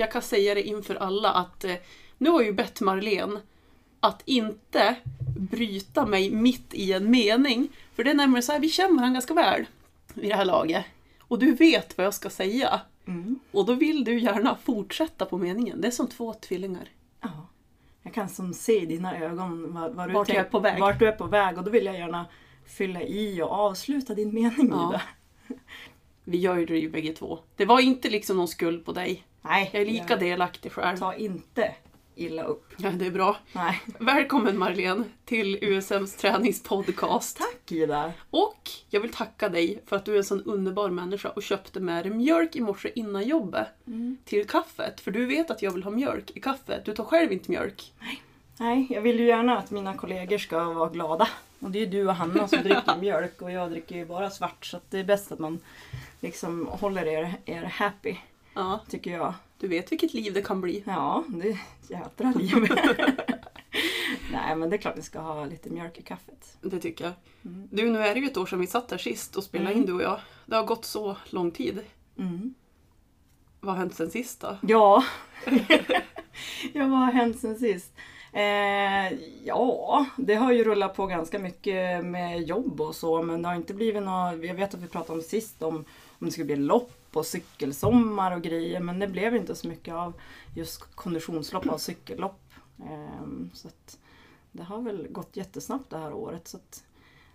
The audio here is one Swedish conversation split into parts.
jag kan säga det inför alla att eh, nu har jag ju bett Marlene att inte bryta mig mitt i en mening. För det är nämligen så här, vi känner varandra ganska väl vid det här laget. Och du vet vad jag ska säga. Mm. Och då vill du gärna fortsätta på meningen. Det är som två tvillingar. Ja. Jag kan som se i dina ögon var, var du Vart är på väg. Vart du är på väg och då vill jag gärna fylla i och avsluta din mening Ja. Ida. Vi gör ju det ju bägge två. Det var inte liksom någon skuld på dig. Nej, Jag är lika delaktig själv. Ta inte illa upp. Ja, det är bra. Nej. Välkommen Marlene till USMs träningspodcast. Tack Ida. Och jag vill tacka dig för att du är en sån underbar människa och köpte med dig mjölk i morse innan jobbet till kaffet. För du vet att jag vill ha mjölk i kaffet. Du tar själv inte mjölk. Nej, jag vill ju gärna att mina kollegor ska vara glada. Och det är ju du och Hanna som dricker mjölk och jag dricker ju bara svart. Så det är bäst att man liksom håller er, er happy, Ja, tycker jag. du vet vilket liv det kan bli. Ja, det är ett jädra liv. Nej, men det är klart vi ska ha lite mjölk i kaffet. Det tycker jag. Mm. Du, nu är det ju ett år sedan vi satt där sist och spelade Mm. in du och jag. Det har gått så lång tid. Mm. Vad har hänt sen sist då? Ja. ja, vad har hänt sen sist? Eh, ja, det har ju rullat på ganska mycket med jobb och så men det har inte blivit något, jag vet att vi pratade om sist om, om det skulle bli lopp och cykelsommar och grejer men det blev inte så mycket av just konditionslopp och cykellopp. Eh, så det har väl gått jättesnabbt det här året. Så att,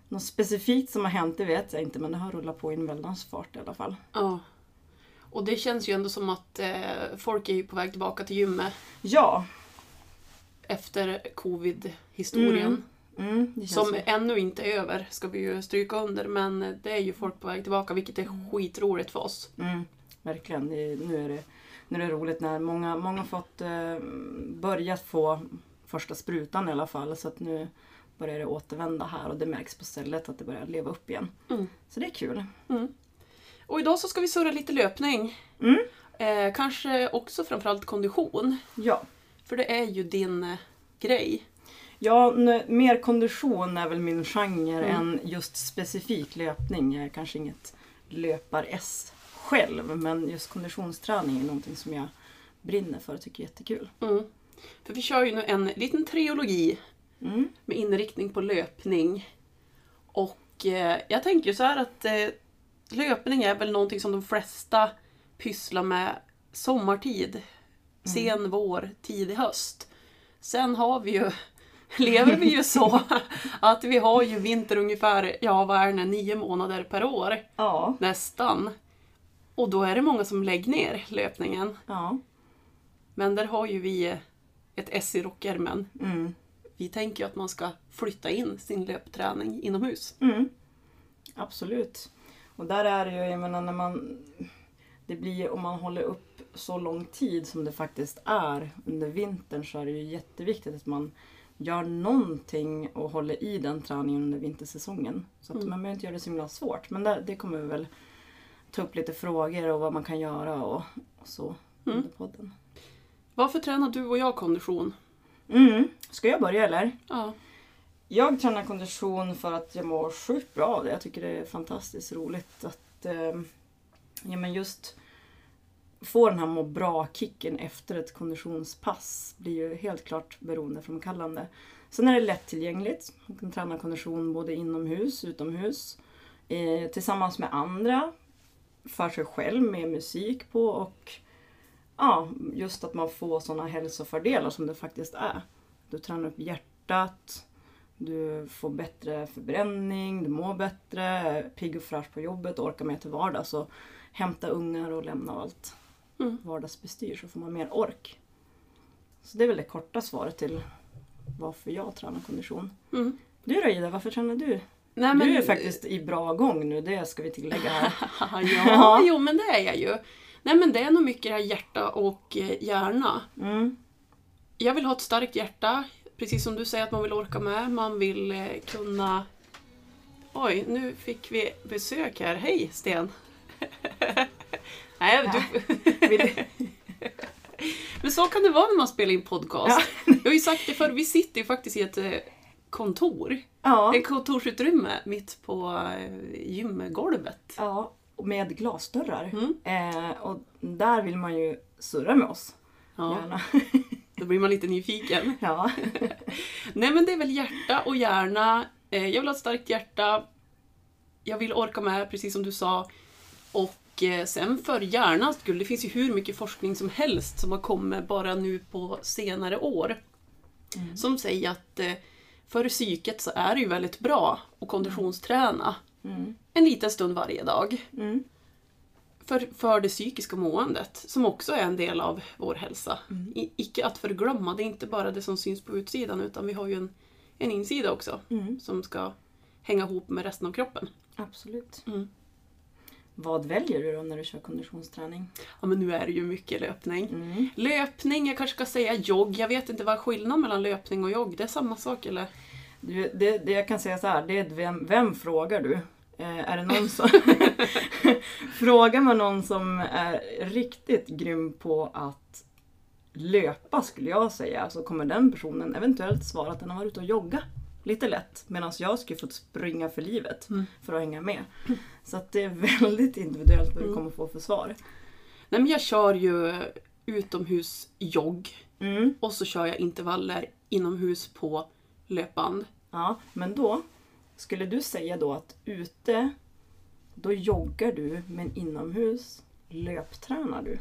något specifikt som har hänt det vet jag inte men det har rullat på i en väldans fart i alla fall. Ja. Och det känns ju ändå som att eh, folk är på väg tillbaka till gymmet Ja, efter covid-historien. mm, känns Som så. ännu inte är över, ska vi ju stryka under. Men det är ju folk på väg tillbaka, vilket är skitroligt för oss. Mm, verkligen. Det, nu, är det, nu är det roligt när många, många fått eh, börjat få första sprutan i alla fall. Så att nu börjar det återvända här och det märks på stället att det börjar leva upp igen. Mm. Så det är kul. Och idag så ska vi surra lite löpning. Mm. Eh, kanske också framförallt kondition. Ja. För det är ju din eh, grej. Ja, mer kondition är väl min genre Mm. än just specifik löpning. Jag är kanske inget löpar-S själv men just konditionsträning är någonting som jag brinner för och tycker är jättekul. Mm. För vi kör ju nu en liten trilogi Mm. med inriktning på löpning. Och eh, jag tänker så här att eh, löpning är väl någonting som de flesta pysslar med sommartid. Sen vår, tidig höst. Sen har vi ju, lever vi ju så att vi har ju vinter ungefär, ja vad är det, nio månader per år. Ja. Nästan. Och då är det många som lägger ner löpningen. ja. Men där har ju vi ett S i rockärmen. Mm. Vi tänker ju att man ska flytta in sin löpträning inomhus. Mm. Absolut. Och där är det ju, jag menar när man... Det blir om man håller upp så lång tid som det faktiskt är under vintern så är det ju jätteviktigt att man gör någonting och håller i den träningen under vintersäsongen. Så att Mm. man behöver inte göra det så himla svårt. Men det, det kommer vi väl ta upp lite frågor och vad man kan göra och, och så Mm. under podden. Varför tränar du och jag kondition? Mm. Ska jag börja eller? Ja. Jag tränar kondition för att jag mår sjukt bra av det. Jag tycker det är fantastiskt roligt att eh, ja, men just få den här må bra-kicken efter ett konditionspass blir ju helt klart beroendeframkallande. Sen är det lättillgängligt. Man kan träna kondition både inomhus och utomhus. Eh, tillsammans med andra. För sig själv med musik på och ja, just att man får sådana hälsofördelar som det faktiskt är. Du tränar upp hjärtat, du får bättre förbränning, du mår bättre, är pigg och fräsch på jobbet, orkar mer till vardags. Och hämta ungar och lämna allt Mm. vardagsbestyr så får man mer ork. Så det är väl det korta svaret till varför jag tränar kondition. Mm. Du då Ida, varför tränar du? Nej, Du är faktiskt i bra gång nu, det ska vi tillägga här. ja, jo men det är jag ju. Nej men det är nog mycket det här hjärta och eh, hjärna. Mm. Jag vill ha ett starkt hjärta. Precis som du säger att man vill orka med. Man vill eh, kunna... Oj, nu fick vi besök här. Hej Sten! Nej, du... Men så kan det vara när man spelar in podcast. Jag har ju sagt det förr, vi sitter ju faktiskt i ett eh, kontor. Ja. Ett kontorsutrymme mitt på eh, gymgolvet. ja. med glasdörrar. Mm. Eh, och där vill man ju surra med oss. Ja, Gärna. då blir man lite nyfiken. ja. Nej men det är väl hjärta och hjärna. Eh, jag vill ha ett starkt hjärta. Jag vill orka med, precis som du sa. Och sen för hjärnans skull, det finns ju hur mycket forskning som helst som har kommit bara nu på senare år. Mm. Som säger att eh, för psyket så är det ju väldigt bra att konditionsträna Mm. en liten stund varje dag. Mm. För, för det psykiska måendet, som också är en del av vår hälsa. Mm. I, icke att förglömma, det är inte bara det som syns på utsidan utan vi har ju en, en insida också Mm. som ska hänga ihop med resten av kroppen. Absolut. Vad väljer du då när du kör konditionsträning? Ja men nu är det ju mycket löpning. Mm. Löpning, jag kanske ska säga jogg. Jag vet inte vad är skillnaden mellan löpning och jogg. Det är samma sak eller? Du, det, det jag kan säga så här, det är vem, vem frågar du? Eh, är det någon som... Frågar man någon som är riktigt grym på att löpa skulle jag säga, så kommer den personen eventuellt svara att den har varit ute och jogga lite lätt. Medan jag skulle fått springa för livet Mm. för att hänga med. Så att det är väldigt individuellt vad du Mm. kommer få för svar. Nej men jag kör ju utomhusjogg Mm. och så kör jag intervaller inomhus på löpband. Ja, men då skulle du säga då att ute då joggar du men inomhus löptränar du.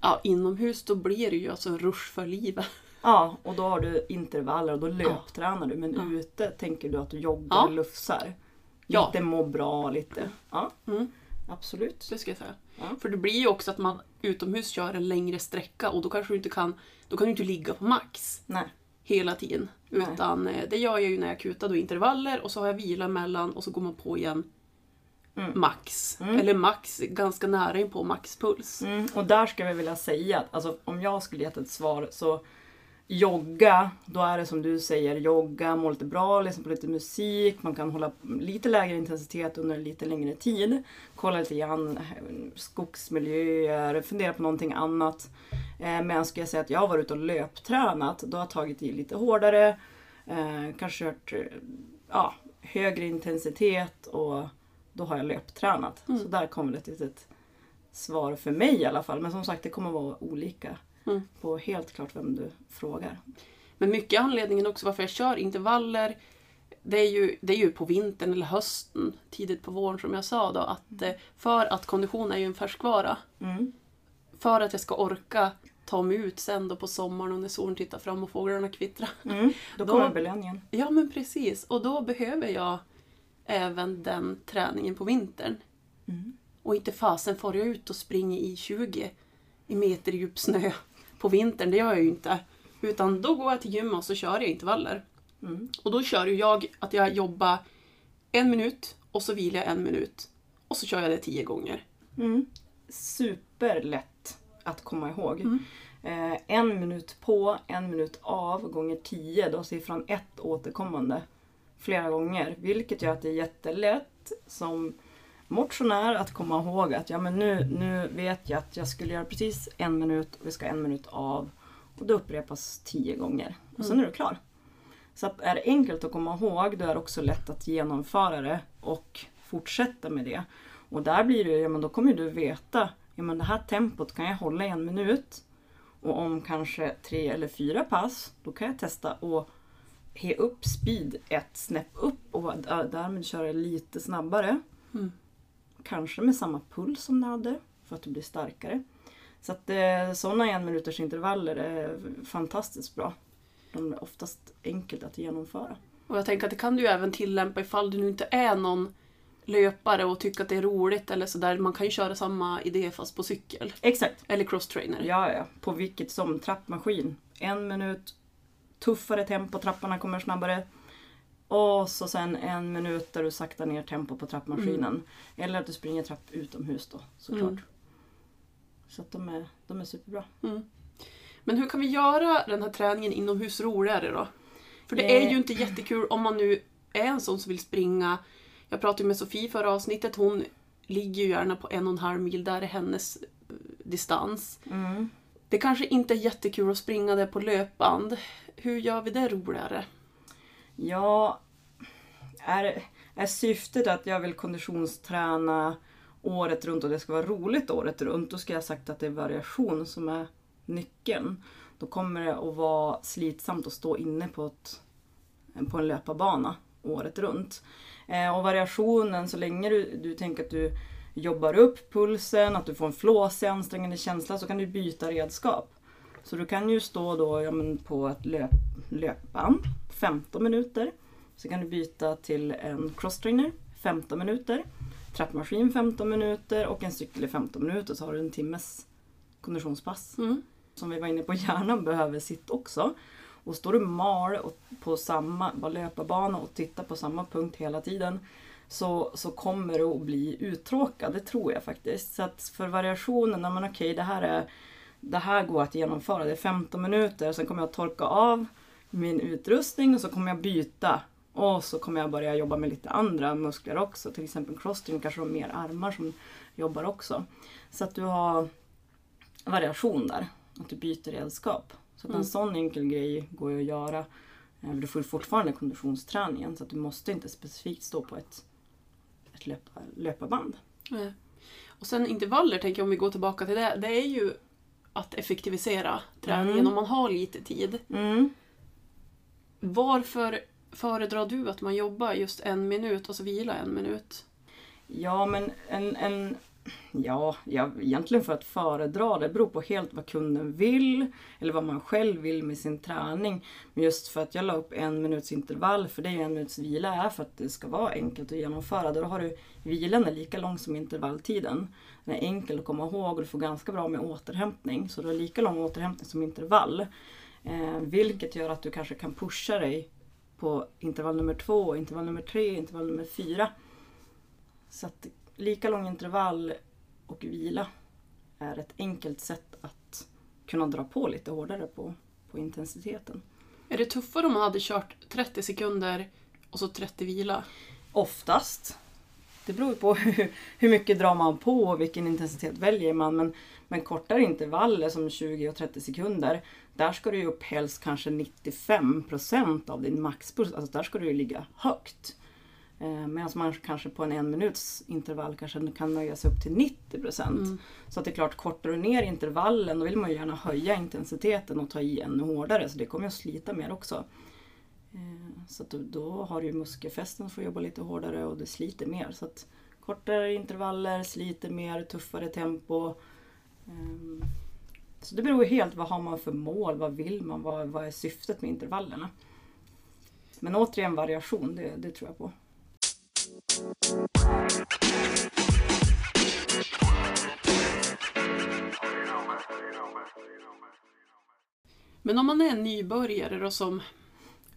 Ja, inomhus då blir det ju alltså rush för livet. Ja, och då har du intervaller och då löptränar du men Ja. ute tänker du att du joggar Ja. och lufsar. Ja. Lite må bra, lite. Ja, Mm, absolut. det ska jag säga. Ja. För det blir ju också att man utomhus kör en längre sträcka och då kanske du inte kan, då kan du inte ligga på max Nej. hela tiden. Nej. Utan eh, det gör jag ju när jag kutar då intervaller och så har jag vila emellan och så går man på igen Mm. max. Mm. Eller max, ganska nära in på maxpuls. Mm, och där ska vi vilja säga att alltså, om jag skulle gett ett svar så jogga, då är det som du säger, jogga, må lite bra, lyssna på lite musik, man kan hålla lite lägre intensitet under lite längre tid. Kolla lite grann eh, skogsmiljöer, fundera på någonting annat. Eh, men skulle jag säga att jag har varit ute och löptränat, då har jag tagit i lite hårdare, eh, kanske kört eh, ja, högre intensitet och då har jag löptränat. Mm. Så där kommer ett litet svar för mig i alla fall. Men som sagt, det kommer vara olika Mm. på helt klart vem du frågar. Men mycket anledningen också varför jag kör intervaller det är, ju, det är ju på vintern eller hösten, tidigt på våren som jag sa då, att eh, för att kondition är ju en färskvara. Mm. För att jag ska orka ta mig ut sen då på sommaren och när solen tittar fram och fåglarna kvittrar. Mm. Då kommer belöningen. Ja men precis, och då behöver jag även den träningen på vintern. Mm. Och inte fasen får jag ut och springer i 20 i meter djup snö på vintern, det gör jag ju inte. Utan då går jag till gymmet och så kör jag intervaller. Mm. Och då kör ju jag att jag jobbar en minut och så vilar jag en minut. Och så kör jag det tio gånger. Mm. Superlätt att komma ihåg. Mm. Eh, en minut på, en minut av gånger 10. Då har siffran 1 återkommande flera gånger. Vilket gör att det är jättelätt som motionär att komma ihåg att ja, men nu, nu vet jag att jag skulle göra precis en minut och vi ska en minut av. Och det upprepas 10 gånger. Och sen är du klar. Så att är det enkelt att komma ihåg, då är det också lätt att genomföra det och fortsätta med det. Och där blir det, ja men då kommer du veta, ja men det här tempot kan jag hålla i en minut. Och om kanske tre eller fyra pass, då kan jag testa att he upp speed ett snäpp upp och där- därmed köra lite snabbare. Mm. Kanske med samma puls som du hade, för att du blir starkare. Så att eh, sådana en minuters intervaller är fantastiskt bra. De är oftast enkelt att genomföra. Och jag tänker att det kan du ju även tillämpa ifall du nu inte är någon löpare och tycker att det är roligt eller sådär. Man kan ju köra samma idé fast på cykel. Exakt. Eller crosstrainer. Ja, ja. På vilket som trappmaskin. En minut, tuffare tempo, trapporna kommer snabbare. Och så sen en minut där du saktar ner tempo på trappmaskinen. Eller att du springer trapp utomhus då såklart. Mm. Så att de är, de är superbra. Mm. Men hur kan vi göra den här träningen inomhus roligare då? För det är Eh. ju inte jättekul om man nu är en sån som vill springa. Jag pratade med Sofie förra avsnittet. Hon ligger ju gärna på en och en halv mil. Där är hennes eh, distans. Mm. Det kanske inte är jättekul att springa där på löpband. Hur gör vi det roligare? Ja, är, är syftet att jag vill konditionsträna året runt och det ska vara roligt året runt, då ska jag ha sagt att det är variation som är nyckeln. Då kommer det att vara slitsamt att stå inne på, ett, på en löparbana året runt. Eh, och variationen, så länge du, du tänker att du jobbar upp pulsen, att du får en flåsig ansträngande känsla, så kan du byta redskap. Så du kan ju stå då ja, men på ett löp, löpband 15 minuter. Så kan du byta till en crosstrainer 15 minuter. Trappmaskin 15 minuter och en cykel i 15 minuter så har du en timmes konditionspass. Mm. Som vi var inne på, hjärnan behöver sitt också. Och står du mal på samma löparbana och tittar på samma punkt hela tiden så, så kommer du att bli uttråkad, det tror jag faktiskt. Så att för variationen, men okej okay, det här är det här går att genomföra. Det är 15 minuter, sen kommer jag att torka av min utrustning och så kommer jag byta. Och så kommer jag börja jobba med lite andra muskler också. Till exempel crossstring kanske har mer armar som jobbar också. Så att du har variation där. Att du byter redskap. Så att en mm. sån enkel grej går ju att göra. Eh, du får fortfarande konditionsträningen så att du måste inte specifikt stå på ett, ett löpa, löparband. Nej. Och sen intervaller tänker jag om vi går tillbaka till det. Det är ju att effektivisera träningen mm. om man har lite tid. Mm. Varför föredrar du att man jobbar just en minut och så vila en minut? Ja, men en, en Ja, ja, egentligen för att föredra. Det beror på helt vad kunden vill eller vad man själv vill med sin träning. Men just för att jag la upp en minuts intervall, för det är ju en minuts vila, är för att det ska vara enkelt att genomföra. Då har du vilan är lika lång som intervalltiden. Den är enkel att komma ihåg och du får ganska bra med återhämtning. Så du har lika lång återhämtning som intervall. Eh, vilket gör att du kanske kan pusha dig på intervall nummer två, intervall nummer tre, intervall nummer fyra. Så att lika lång intervall och vila är ett enkelt sätt att kunna dra på lite hårdare på, på intensiteten. Är det tuffare om man hade kört 30 sekunder och så 30 vila? Oftast. Det beror på hur, hur mycket drar man på och vilken intensitet väljer man. Men, men kortare intervaller som 20 och 30 sekunder, där ska du ju upp helst kanske 95% av din maxpuls. Alltså där ska du ju ligga högt. Eh, Medan man kanske på en en minuts intervall kanske kan nöja sig upp till 90 procent. Mm. Så att det är klart, kortar du ner intervallen då vill man ju gärna höja intensiteten och ta i ännu hårdare. Så det kommer att slita mer också. Eh, så att då har du muskelfästen får jobba lite hårdare och det sliter mer. Så att kortare intervaller, sliter mer, tuffare tempo. Eh, så det beror helt vad har man för mål, vad vill man, vad, vad är syftet med intervallerna. Men återigen variation, det, det tror jag på. Men om man är en nybörjare då som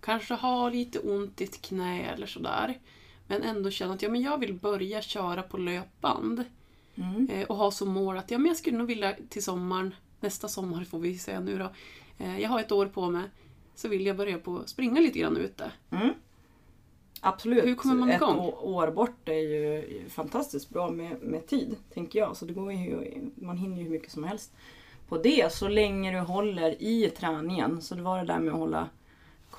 kanske har lite ont i ett knä eller sådär. Men ändå känner att ja, men jag vill börja köra på löpband. Mm. Eh, och ha som mål att ja, men jag skulle nog vilja till sommaren, nästa sommar får vi säga nu då. Eh, jag har ett år på mig. Så vill jag börja på springa lite grann ute. Mm. Absolut. Hur kommer man igång? Ett år bort är ju fantastiskt bra med, med tid, tänker jag. Så det går ju, man hinner ju hur mycket som helst på det så länge du håller i träningen. Så det var det där med att hålla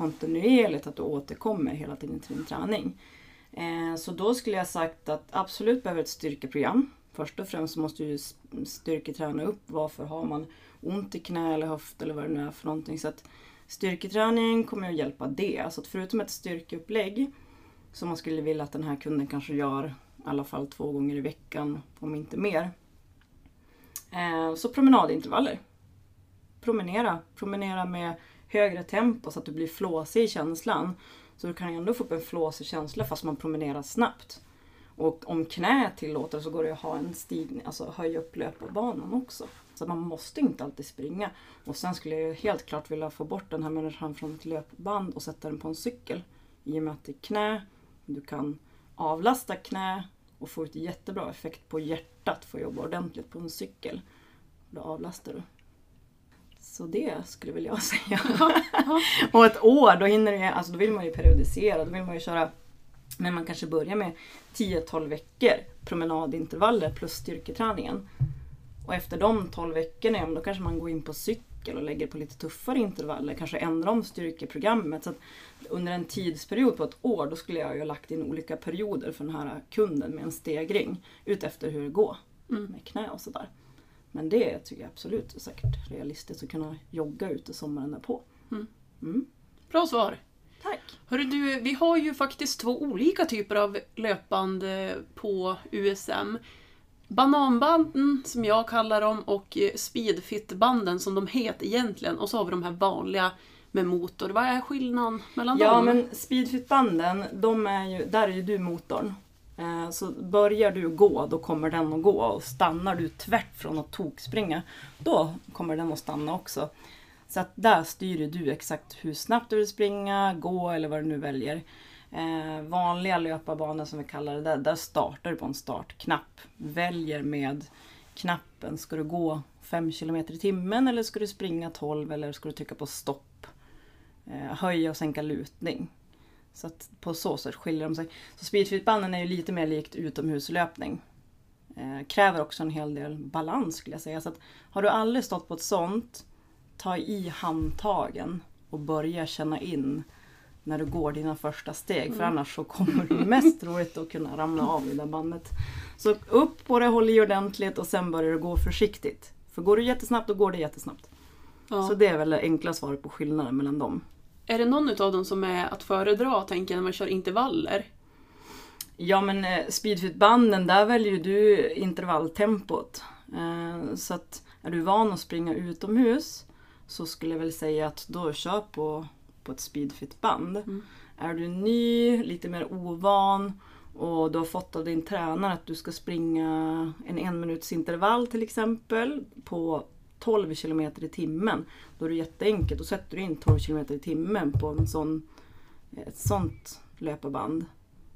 kontinuerligt, att du återkommer hela tiden till din träning. Eh, så då skulle jag sagt att absolut behöver ett styrkeprogram. Först och främst måste du styrketräna upp. Varför har man ont i knä eller höft eller vad det nu är för någonting. Så att styrketräning kommer att hjälpa det. Så att förutom ett styrkeupplägg som man skulle vilja att den här kunden kanske gör i alla fall två gånger i veckan, om inte mer. Eh, så promenadintervaller. Promenera. Promenera med högre tempo så att du blir flåsig i känslan. Så du kan ändå få upp en flåsig känsla fast man promenerar snabbt. Och om knät tillåter så går det att ha en stigning, alltså höja upp löparbanan också. Så man måste inte alltid springa. Och sen skulle jag helt klart vilja få bort den här människan från ett löpband och sätta den på en cykel. I och med att det är knä du kan avlasta knä och få ut jättebra effekt på hjärtat för att jobba ordentligt på en cykel. Då avlastar du. Så det skulle väl jag säga. och ett år, då, hinner det, alltså då vill man ju periodisera. Då vill man ju köra men man kanske börjar med 10-12 veckor promenadintervaller plus styrketräningen. Och efter de 12 veckorna, då kanske man går in på cykel och lägger på lite tuffare intervaller. Kanske ändrar om styrkeprogrammet. Så under en tidsperiod på ett år då skulle jag ju ha lagt in olika perioder för den här kunden med en stegring. Utefter hur det går Mm. med knä och sådär. Men det tycker jag absolut är säkert realistiskt att kunna jogga ute sommaren därpå. Mm. Mm. Bra svar. Tack! Hörru du, vi har ju faktiskt två olika typer av löpband eh, på USM. Bananbanden, som jag kallar dem, och eh, speedfit-banden som de heter egentligen. Och så har vi de här vanliga med motor. Vad är skillnaden mellan Ja dem? men speedfit-banden, de är ju, där är ju du motorn. Eh, så börjar du gå, då kommer den att gå. Och stannar du tvärt från att tokspringa, då kommer den att stanna också. Så att där styr du exakt hur snabbt du vill springa, gå eller vad du nu väljer. Eh, vanliga löparbanor som vi kallar det, där, där startar du på en startknapp. Väljer med knappen, ska du gå 5 km i timmen eller ska du springa 12 eller ska du trycka på stopp? Eh, höja och sänka lutning. Så att på så sätt skiljer de sig. Så speedfitbanden är ju lite mer likt utomhuslöpning. Eh, kräver också en hel del balans skulle jag säga. Så att har du aldrig stått på ett sånt, ta i handtagen och börja känna in när du går dina första steg. För annars så kommer du mest roligt att kunna ramla av i det bandet. Så upp på det, håll i ordentligt och sen börjar du gå försiktigt. För går du jättesnabbt, då går det jättesnabbt. Ja. Så det är väl det enkla svaret på skillnaden mellan dem. Är det någon av dem som är att föredra, tänker jag, när man kör intervaller? Ja men eh, speedfit-banden, där väljer du intervalltempot. Eh, så att är du van att springa utomhus så skulle jag väl säga att då kör på, på ett speedfit-band. Mm. Är du ny, lite mer ovan och du har fått av din tränare att du ska springa en en minuts intervall till exempel på 12 km i timmen. Då är det jätteenkelt. Då sätter du in 12 km i timmen på en sån, ett sånt löparband.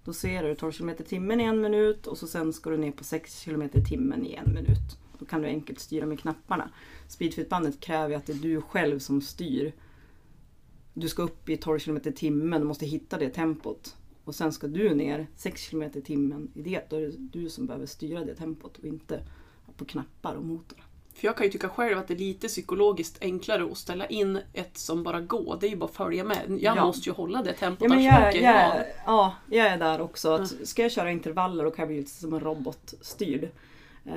Då ser du 12 km i timmen i en minut och så sen ska du ner på 6 km i timmen i en minut. Då kan du enkelt styra med knapparna. Speedfitbandet kräver ju att det är du själv som styr. Du ska upp i 12 km i timmen, du måste hitta det tempot. Och sen ska du ner 6 km i timmen i det. Då är det du som behöver styra det tempot och inte på knappar och motor. För jag kan ju tycka själv att det är lite psykologiskt enklare att ställa in ett som bara går. Det är ju bara att följa med. Jag Ja. måste ju hålla det tempot, Ja, jag, jag, jag ja, jag är där också. Att ska jag köra intervaller då kan jag bli lite som en robotstyrd. Eh,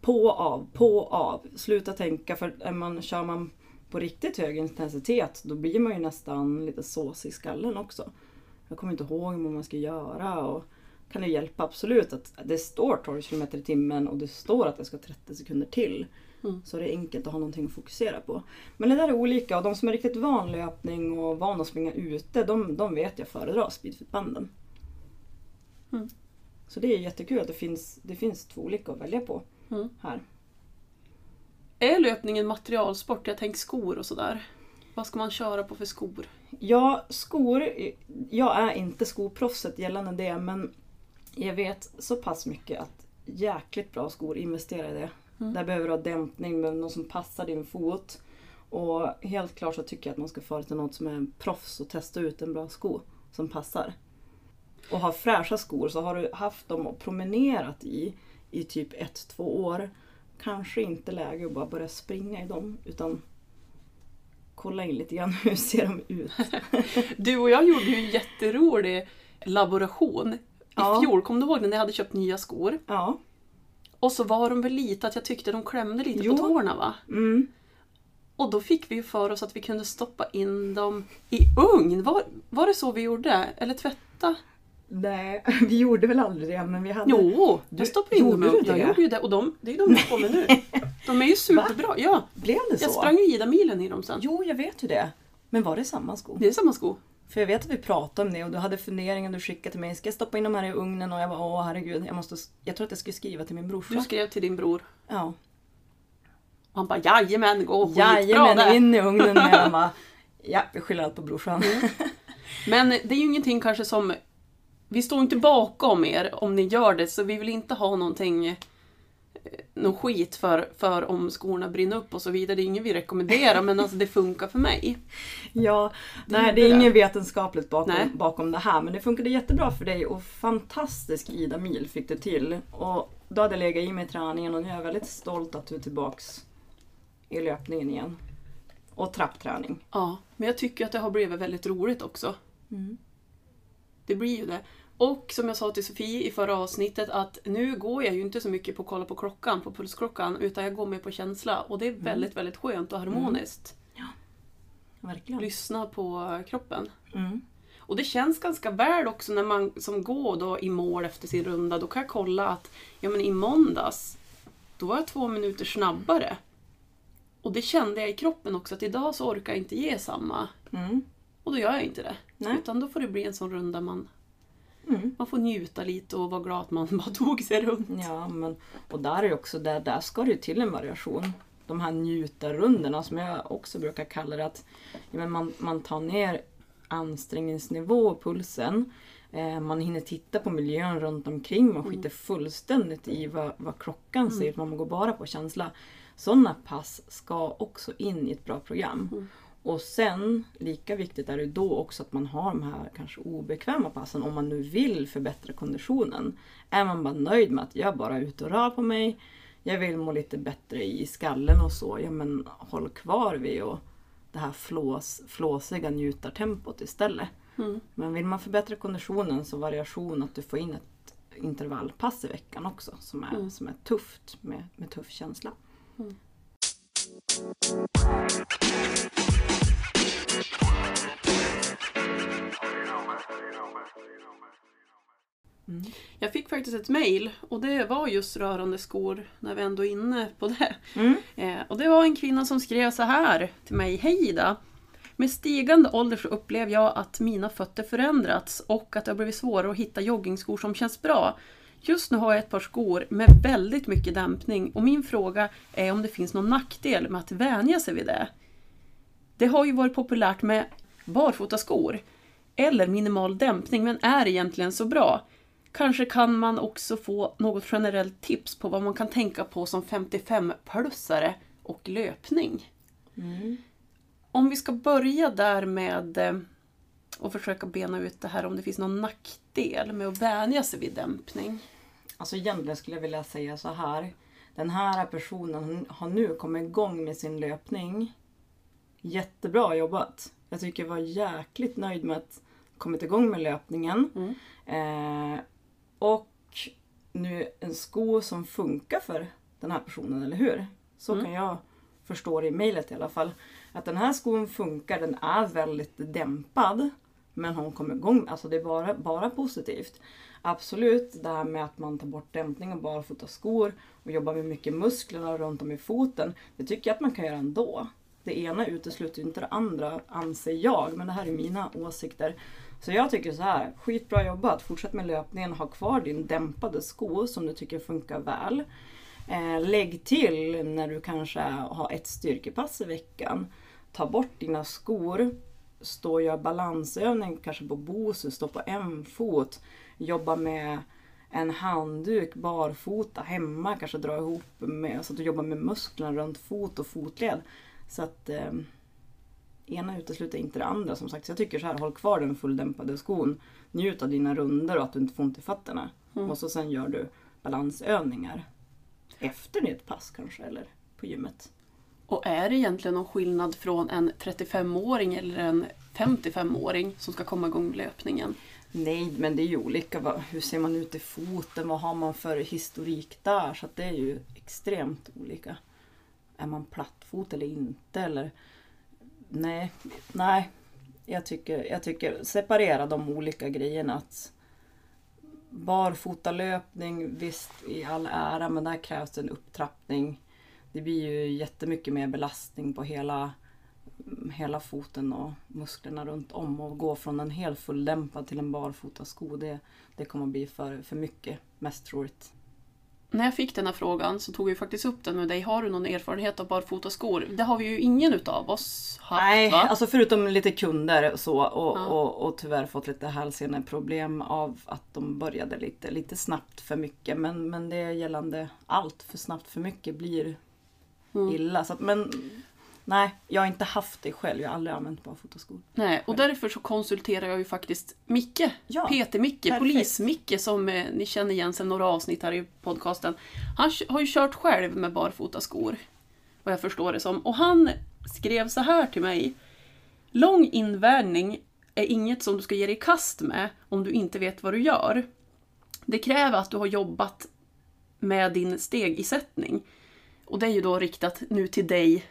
på, av, på, av. Sluta tänka för är man, kör man på riktigt hög intensitet då blir man ju nästan lite såsig i skallen också. Jag kommer inte ihåg vad man ska göra. Och kan det hjälpa absolut att det står 12 km i timmen och det står att det ska 30 sekunder till. Mm. Så det är enkelt att ha någonting att fokusera på. Men det där är olika och de som är riktigt van löpning och van att springa ute, de, de vet jag föredrar speedfitbanden. Mm. Så det är jättekul att det finns, det finns två olika att välja på Mm. här. Är löpning en materialsport? Jag tänker skor och sådär. Vad ska man köra på för skor? Ja, skor. Jag är inte skoproffset gällande det men jag vet så pass mycket att jäkligt bra skor, investera i det. Mm. Där behöver du ha dämpning, med något som passar din fot. Och helt klart så tycker jag att man ska föra till något som är en proffs och testa ut en bra sko som passar. Och ha fräscha skor, så har du haft dem och promenerat i i typ ett, två år. Kanske inte läge att bara börja springa i dem utan kolla in lite grann hur ser de ut. Du och jag gjorde ju en jätterolig laboration i Ja. fjol. Kommer du ihåg när jag hade köpt nya skor? Ja. Och så var de väl lite att jag tyckte de klämde lite Jo. på tårna va? Mm. Och då fick vi ju för oss att vi kunde stoppa in dem i ugn. Var, var det så vi gjorde? Eller tvätta? Nej, vi gjorde väl aldrig det men vi hade... Jo, Du- jag stoppade in dem i ugn. Jag gjorde ju det. Och de, det är de jag på mig nu. De är ju superbra. Ja, Blev det så? jag sprang ju Ida-milen i dem sen. Jo, jag vet ju det. Men var det samma sko? Det är samma sko. För jag vet att vi pratade om det och du hade funderingar du skickade till mig. Ska jag stoppa in de här i ugnen? Och jag bara åh herregud, jag, måste... jag tror att jag skulle skriva till min brorsa. Du skrev till din bror. Ja. Och han bara jajamän, gå skitbra Jajamän, det. in i ugnen med den bara. Ja, vi skyller allt på brorsan. Men det är ju ingenting kanske som... Vi står inte bakom er om ni gör det, så vi vill inte ha någonting... Någon skit för, för om skorna brinner upp och så vidare. Det är inget vi rekommenderar, men alltså det funkar för mig. Ja, Det nej det är det. inget vetenskapligt bakom, Nej. bakom det här men det funkade jättebra för dig och fantastisk Ida Mil fick du till. Och då hade jag legat i mig träningen och nu är jag väldigt stolt att du är tillbaks i löpningen igen. Och trappträning. Ja, men jag tycker att det har blivit väldigt roligt också. Det blir ju det. Och som jag sa till Sofie i förra avsnittet att nu går jag ju inte så mycket på att kolla på klockan, på pulsklockan, utan jag går mer på känsla. Och det är väldigt, väldigt skönt och harmoniskt. Verkligen. Lyssna på kroppen. Mm. Och det känns ganska väl också när man som går då i mål efter sin runda. Då kan jag kolla att ja, men i måndags, då var jag två minuter snabbare. Och det kände jag i kroppen också, att idag så orkar jag inte ge samma. Mm. Och då gör jag inte det. Nej. Utan då får det bli en sån runda man, Mm. man får njuta lite och vara glad att man bara tog sig runt. Ja, men och där är också, där, där ska det ju till en variation. De här njutarrundorna som jag också brukar kalla det att ja, men man, man tar ner ansträngningsnivå och pulsen. Eh, man hinner titta på miljön runt omkring. Man skiter fullständigt i vad, vad klockan säger. Man går bara på känsla. Sådana pass ska också in i ett bra program. Och sen, lika viktigt är det då också att man har de här kanske obekväma passen om man nu vill förbättra konditionen. Är man bara nöjd med att jag bara är ute och rör på mig, jag vill må lite bättre i skallen och så, ja men håll kvar vid och det här flås, flåsiga njutartempot istället. Mm. Men vill man förbättra konditionen så variation att du får in ett intervallpass i veckan också som är, Mm. som är tufft med, med tuff känsla. Jag fick faktiskt ett mail och det var just rörande skor när vi ändå är inne på det. Mm. Eh, och det var en kvinna som skrev så här till mig. Hej Ida! Med stigande ålder så upplever jag att mina fötter förändrats och att det har blivit svårare att hitta joggingskor som känns bra. Just nu har jag ett par skor med väldigt mycket dämpning och min fråga är om det finns någon nackdel med att vänja sig vid det. Det har ju varit populärt med barfotaskor eller minimal dämpning men är egentligen så bra. Kanske kan man också få något generellt tips på vad man kan tänka på som 55-plussare och löpning. Mm. Om vi ska börja där med eh, och försöka bena ut det här om det finns någon nackdel med att vänja sig vid dämpning. Alltså egentligen skulle jag vilja säga så här. Den här personen har nu kommit igång med sin löpning. Jättebra jobbat. Jag tycker jag var jäkligt nöjd med att kommit igång med löpningen. Eh, och nu en sko som funkar för den här personen, eller hur? Så kan jag förstå det i mejlet i alla fall. Att den här skon funkar, den är väldigt dämpad. Men hon kommer igång, alltså det är bara, bara positivt. Absolut, det här med att man tar bort dämpning och barfota skor och jobbar med mycket musklerna runt om i foten. Det tycker jag att man kan göra ändå. Det ena utesluter inte det andra, anser jag. Men det här är mina åsikter. Så jag tycker så här, skitbra jobbat. Fortsätt med löpningen, ha kvar din dämpade sko som du tycker funkar väl. Eh, lägg till när du kanske har ett styrkepass i veckan. Ta bort dina skor. Stå och gör balansövning kanske på bosu, stå på en fot. Jobba med en handduk barfota hemma, kanske dra ihop med, så att du jobbar med musklerna runt fot och fotled. Så att eh, ena utesluter inte det andra som sagt. Så jag tycker så här, håll kvar den fulldämpade skon. Njut av dina runder och att du inte får ont i fötterna. Och så sen gör du balansövningar efter ditt pass kanske, eller på gymmet. Och är det egentligen någon skillnad från en 35-åring eller en 55-åring som ska komma igång med löpningen? Nej, men det är ju olika. Hur ser man ut i foten? Vad har man för historik där? Så det är ju extremt olika. Är man plattfot eller inte? Eller... Nej, nej. Jag tycker, jag tycker separera de olika grejerna. Att barfotalöpning, visst i all ära, men där krävs det en upptrappning. Det blir ju jättemycket mer belastning på hela hela foten och musklerna runt om och gå från en helt fulldämpad till en barfotasko. Det, det kommer att bli för, för mycket, mest troligt. När jag fick den här frågan så tog vi faktiskt upp den med dig. Har du någon erfarenhet av barfotaskor? Det har vi ju ingen utav oss haft Nej, va? alltså förutom lite kunder och så och, Ja. och, och tyvärr fått lite hälseneproblem av att de började lite, lite snabbt för mycket. Men, men det gällande allt för snabbt för mycket blir Mm. illa. Så att, men nej, jag har inte haft det själv. Jag har aldrig använt barfotaskor. Nej, och därför så konsulterar jag ju faktiskt Micke. Ja, PT-Micke, polis-Micke som eh, ni känner igen sedan några avsnitt här i podcasten. Han har ju kört själv med barfotaskor. Vad jag förstår det som. Och han skrev så här till mig. Lång invärning är inget som du ska ge dig i kast med om du inte vet vad du gör. Det kräver att du har jobbat med din stegisättning. Och det är ju då riktat nu till dig,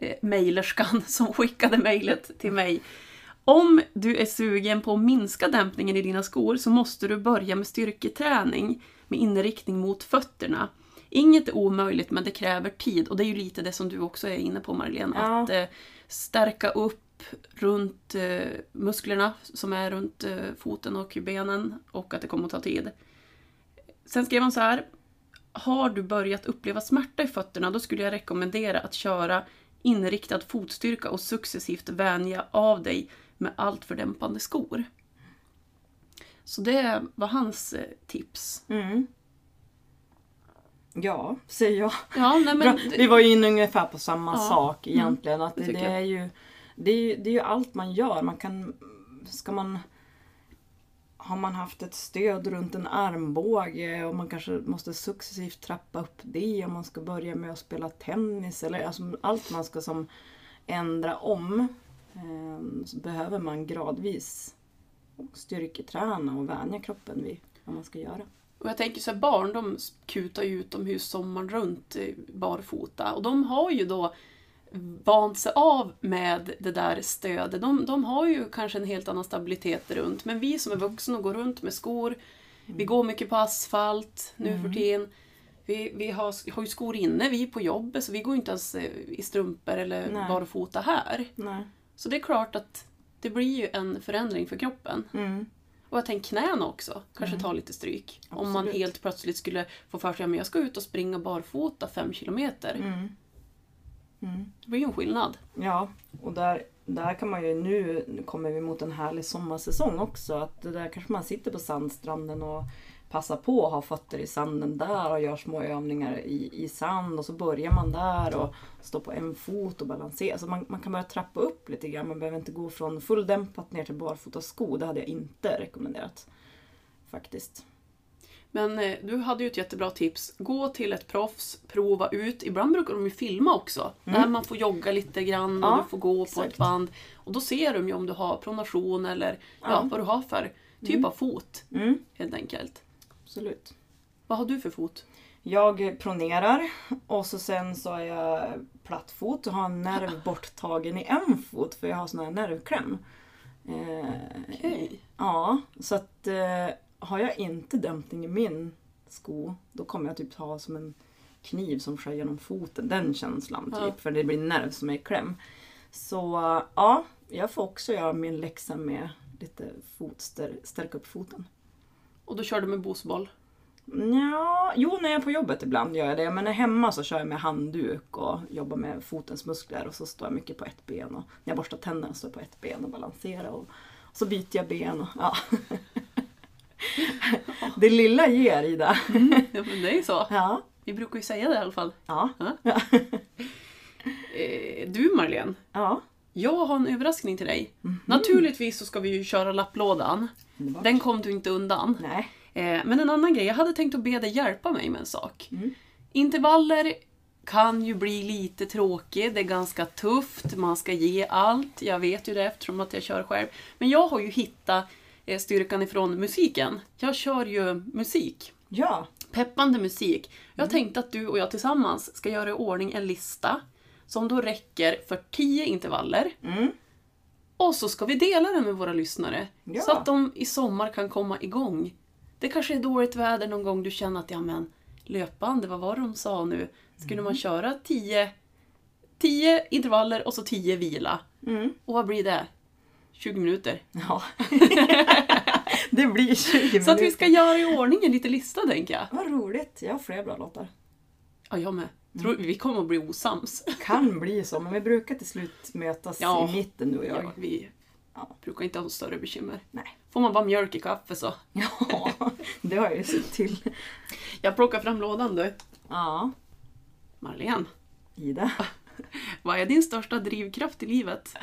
eh, mejlerskan som skickade mejlet till mig. Om du är sugen på att minska dämpningen i dina skor så måste du börja med styrketräning med inriktning mot fötterna. Inget är omöjligt men det kräver tid och det är ju lite det som du också är inne på Marlene. Ja. Att eh, stärka upp runt eh, musklerna som är runt eh, foten och benen och att det kommer att ta tid. Sen skrev han så här. Har du börjat uppleva smärta i fötterna då skulle jag rekommendera att köra inriktad fotstyrka och successivt vänja av dig med allt för dämpande skor. Så det var hans eh, tips. Mm. Ja, säger jag. Ja, nej, men, Vi var ju inne ungefär på samma Ja. sak egentligen. Att det det, är ju, det, är ju, det är ju allt man gör. Man kan, ska man, har man haft ett stöd runt en armbåge och man kanske måste successivt trappa upp det om man ska börja med att spela tennis. Eller alltså allt man ska som ändra om ehm, så behöver man gradvis styrketräna och vänja kroppen vid vad man ska göra. Och jag tänker så här, barn de kutar ju utomhus sommaren runt barfota och de har ju då vant sig av med det där stödet. De, de har ju kanske en helt annan stabilitet runt. Men vi som är vuxna och går runt med skor, vi går mycket på asfalt nu för tiden. Vi, vi har, har ju skor inne, vi är på jobbet, så vi går inte ens eh, i strumpor eller Nej. barfota här. Nej. Så det är klart att det blir ju en förändring för kroppen. Mm. Och jag tänker knäna också kanske tar lite stryk. Om man Absolut. helt plötsligt skulle få för sig att jag ska ut och springa barfota fem kilometer. Mm. Mm. Det blir ju en skillnad. Ja, och där, där kan man ju nu, nu kommer vi mot en härlig sommarsäsong också, att där kanske man sitter på sandstranden och passar på att ha fötter i sanden där och gör små övningar i, i sand och så börjar man där och står på en fot och balanserar. Så man, man kan börja trappa upp lite grann, man behöver inte gå från fulldämpat ner till barfota sko. Det hade jag inte rekommenderat. Faktiskt. Men eh, du hade ju ett jättebra tips. Gå till ett proffs, prova ut. Ibland brukar de ju filma också. Där man får jogga lite grann och Mm. Ja, du får gå på exakt. ett band. Och då ser de ju om du har pronation eller ja. Ja. vad du har för typ av fot. Mm, Helt enkelt. absolut. Vad har du för fot? Jag pronerar och så sen så är jag plattfot och har en nerv borttagen i en fot för jag har sån här nervkläm. Eh, Okej. ja, så att eh, har jag inte dämpning i min sko då kommer jag typ ha som en kniv som skär genom foten. Den känslan typ, Ja. för det blir nerv som är i kläm. Så ja, jag får också göra min läxa med lite fot, stär, stärka upp foten. Och då kör du med bosboll? Ja, jo, när jag är på jobbet ibland gör jag det. Men när jag är hemma så kör jag med handduk och jobbar med fotens muskler. Och så står jag mycket på ett ben. Och när jag borstar tänderna står jag på ett ben och balanserar. Och så byter jag ben. Och, ja. Det lilla ger Ida. Ja, men det är ju så. Ja. Vi brukar ju säga det i alla fall. Ja. Eh, du Marlene, Ja. jag har en överraskning till dig. Naturligtvis så ska vi ju köra lapplådan. Underbart. Den kom du inte undan. Nej. Eh, men en annan grej, jag hade tänkt att be dig hjälpa mig med en sak. Mm. Intervaller kan ju bli lite tråkigt, det är ganska tufft, man ska ge allt. Jag vet ju det eftersom att jag kör själv. Men jag har ju hittat styrkan ifrån musiken. Jag kör ju musik. Ja. Peppande musik. Jag tänkte att du och jag tillsammans ska göra i ordning en lista som då räcker för 10 intervaller. Mm. Och så ska vi dela den med våra lyssnare. Ja. Så att de i sommar kan komma igång. Det kanske är dåligt väder någon gång du känner att ja men löpband, vad var det de sa nu? Skulle Mm. man köra 10 10 intervaller och så 10 vila? Mm. Och vad blir det? 20 minuter. Ja. det blir 20 minuter. Så att vi ska göra i ordning en liten lista tänker jag. Vad roligt. Jag har fler bra låtar. Ja, jag med. Tror, Mm. vi kommer att bli osams. Kan bli så, men vi brukar till slut mötas Ja. i mitten du och jag. Ja, vi Ja. brukar inte ha några större bekymmer. Nej. Får man bara mjölk i kaffe så. Ja, det har jag ju sett till. Jag plockar fram lådan du. Ja, Marlene, Ida. vad är din största drivkraft i livet?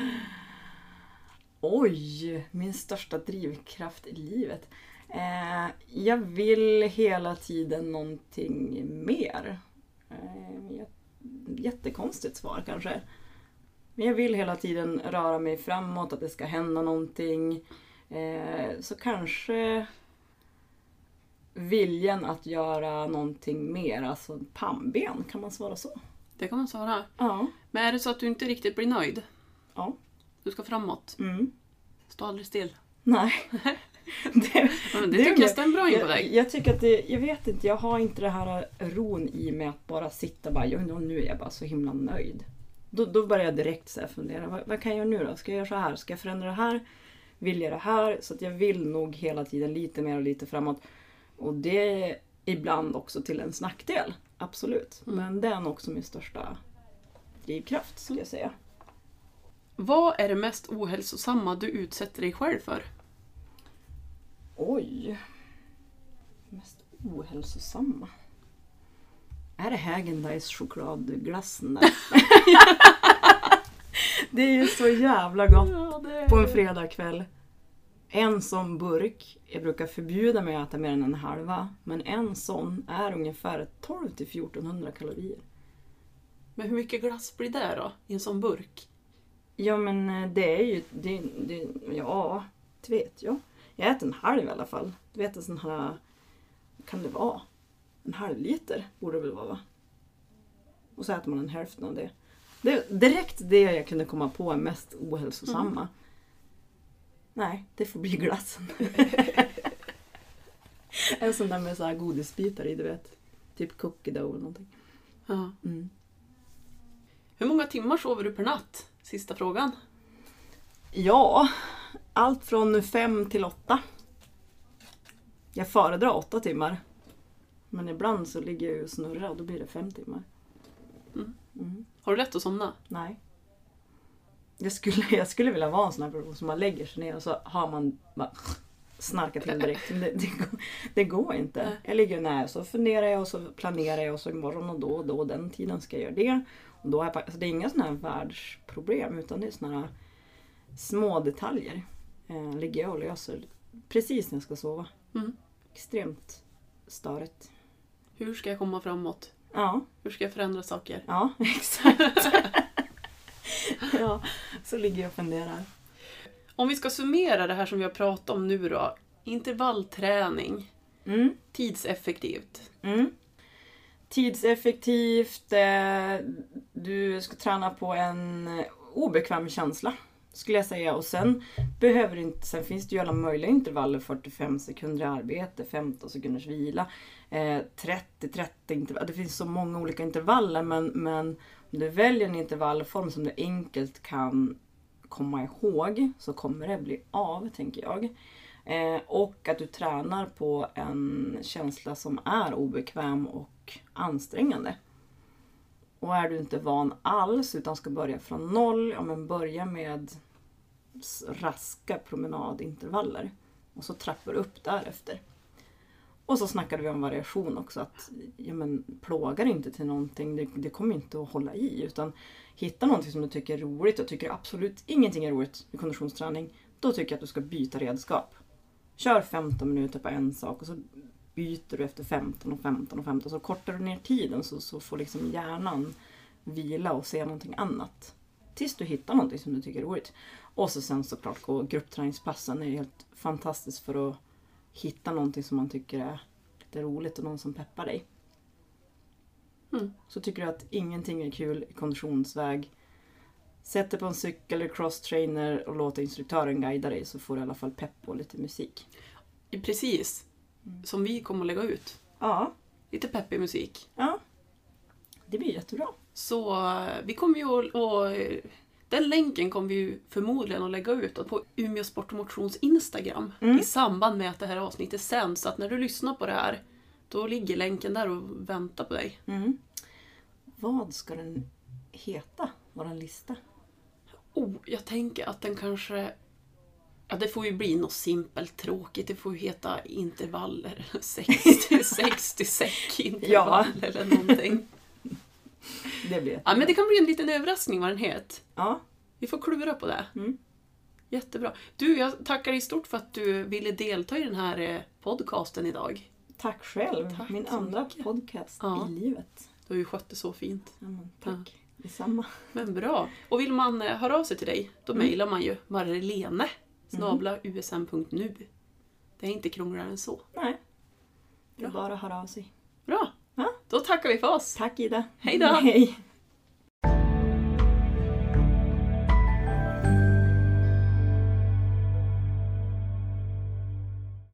Oj, min största drivkraft i livet. Eh, jag vill hela tiden någonting mer. Eh, jä- jättekonstigt svar kanske. Men jag vill hela tiden röra mig framåt, att det ska hända någonting. Eh, så kanske viljan att göra någonting mer, alltså pannben, kan man svara så? Det kan man svara. Ja. Men är det så att du inte riktigt blir nöjd? Ja. Du ska framåt. Mm. Stå aldrig still. Nej. det, Ja, det, Det är tycker jag stämmer bra in på jag, dig. jag tycker att det, jag vet inte, jag har inte det här ron i mig att bara sitta bara, "Ja, nu är jag bara så himla nöjd. Då, då börjar jag direkt så fundera, vad, vad kan jag göra nu då? Ska jag göra så här? Ska jag förändra det här? Vill jag det här? Så att jag vill nog hela tiden lite mer och lite framåt. Och det är ibland också till ens nackdel, absolut. Mm. Men det är nog också min största drivkraft, skulle jag säga. Vad är det mest ohälsosamma du utsätter dig själv för? Oj. Mest ohälsosamma. Är det Häagen-Dazs chokladglassen där? det är ju så jävla gott Ja, det på en fredagkväll. En sån burk, jag brukar förbjuda mig att äta mer än en halva, men en sån är ungefär 12 till 1400 kalorier. Men hur mycket glass blir det då? I en sån burk? Ja men eh, det är ju, det, det, ja, det vet jag. Jag äter en halv i alla fall. Du vet en sån här, kan det vara? En halv liter borde det väl vara va? Och så äter man en hälften av det. Det är direkt det jag kunde komma på är mest ohälsosamma. Nej, det får bli glassen. en sån där med så här godisbitar i, du vet. Typ cookie dough eller någonting. Ja. Mm. Hur många timmar sover du per natt? Sista frågan. Ja, allt från fem till åtta. Jag föredrar åtta timmar. Men ibland så ligger jag och snurrar och då blir det fem timmar. Mm. Mm. Har du lätt att somna? Nej. Jag skulle, jag skulle vilja vara en sån här person som man lägger sig ner och så har man bara snarkat till direkt. Det, det, går, det går inte. Jag ligger nära och så funderar jag och så planerar jag och så imorgon och då och då den tiden ska jag göra det. Då är pa- alltså det är inga såna här världsproblem utan det är såna här små detaljer. Eh, ligger jag och löser precis när jag ska sova. Mm. Extremt störigt. Hur ska jag komma framåt? Ja, Hur ska jag förändra saker? ja exakt. ja, så ligger jag och funderar. Om vi ska summera det här som vi har pratat om nu då. Intervallträning. Mm. Tidseffektivt. Mm. Tidseffektivt. Eh, du ska träna på en obekväm känsla. Skulle jag säga. Och sen behöver inte, sen finns det ju alla möjliga intervaller. 45 sekunder i arbete, 15 sekunders vila. Eh, 30, 30 intervaller. Det finns så många olika intervaller men, men om du väljer en intervallform som du enkelt kan komma ihåg så kommer det bli av, tänker jag. Eh, och att du tränar på en känsla som är obekväm och ansträngande. Och är du inte van alls utan ska börja från noll, ja men börja med raska promenadintervaller. Och så trappar du upp därefter. Och så snackade vi om variation också. att ja, men, Plågar inte till någonting, det, det kommer inte att hålla i. Utan hitta någonting som du tycker är roligt och tycker absolut ingenting är roligt i konditionsträning. Då tycker jag att du ska byta redskap. Kör 15 minuter på en sak och så byter du efter 15 och 15 och 15. Så kortar du ner tiden så, så får liksom hjärnan vila och se någonting annat. Tills du hittar någonting som du tycker är roligt. Och så sen såklart gå gruppträningspassen. Det är helt fantastiskt för att hitta någonting som man tycker är lite roligt och någon som peppar dig. Mm. Så tycker du att ingenting är kul i konditionsväg. Sätt dig på en cykel eller crosstrainer och låt instruktören guida dig så får du i alla fall pepp och lite musik. Precis. Som vi kommer att lägga ut. Ja, Lite peppig musik. ja. Det blir jättebra. Så eh, vi kommer ju att... Eh, den länken kommer vi förmodligen att lägga ut på Umeå Sport och Motions Instagram Mm. i samband med att det här avsnittet sänds. Så att när du lyssnar på det här, då ligger länken där och väntar på dig. Mm. Vad ska den heta, våran lista? Oh, jag tänker att den kanske... Ja, det får ju bli något simpelt tråkigt. Det får ju heta intervaller. 60, 60 säckintervall eller någonting. Det blir Ja, men det kan bli en liten överraskning vad den heter. Ja, Vi får klura på det. Mm. Jättebra. Du, jag tackar dig stort för att du ville delta i den här eh, podcasten idag. tack själv. Tack Min andra mycket. podcast Ja. i livet. Du har ju skött det så fint. Ja, tack. Detsamma. Men bra. Och vill man eh, höra av sig till dig, då Mm. mejlar man ju marlene snabla usm.nu. Det är inte krångligare än så. Nej. Det är Bra. bara att höra av sig. Bra! Ja. Då tackar vi för oss. Tack Ida. Hej då. Hej.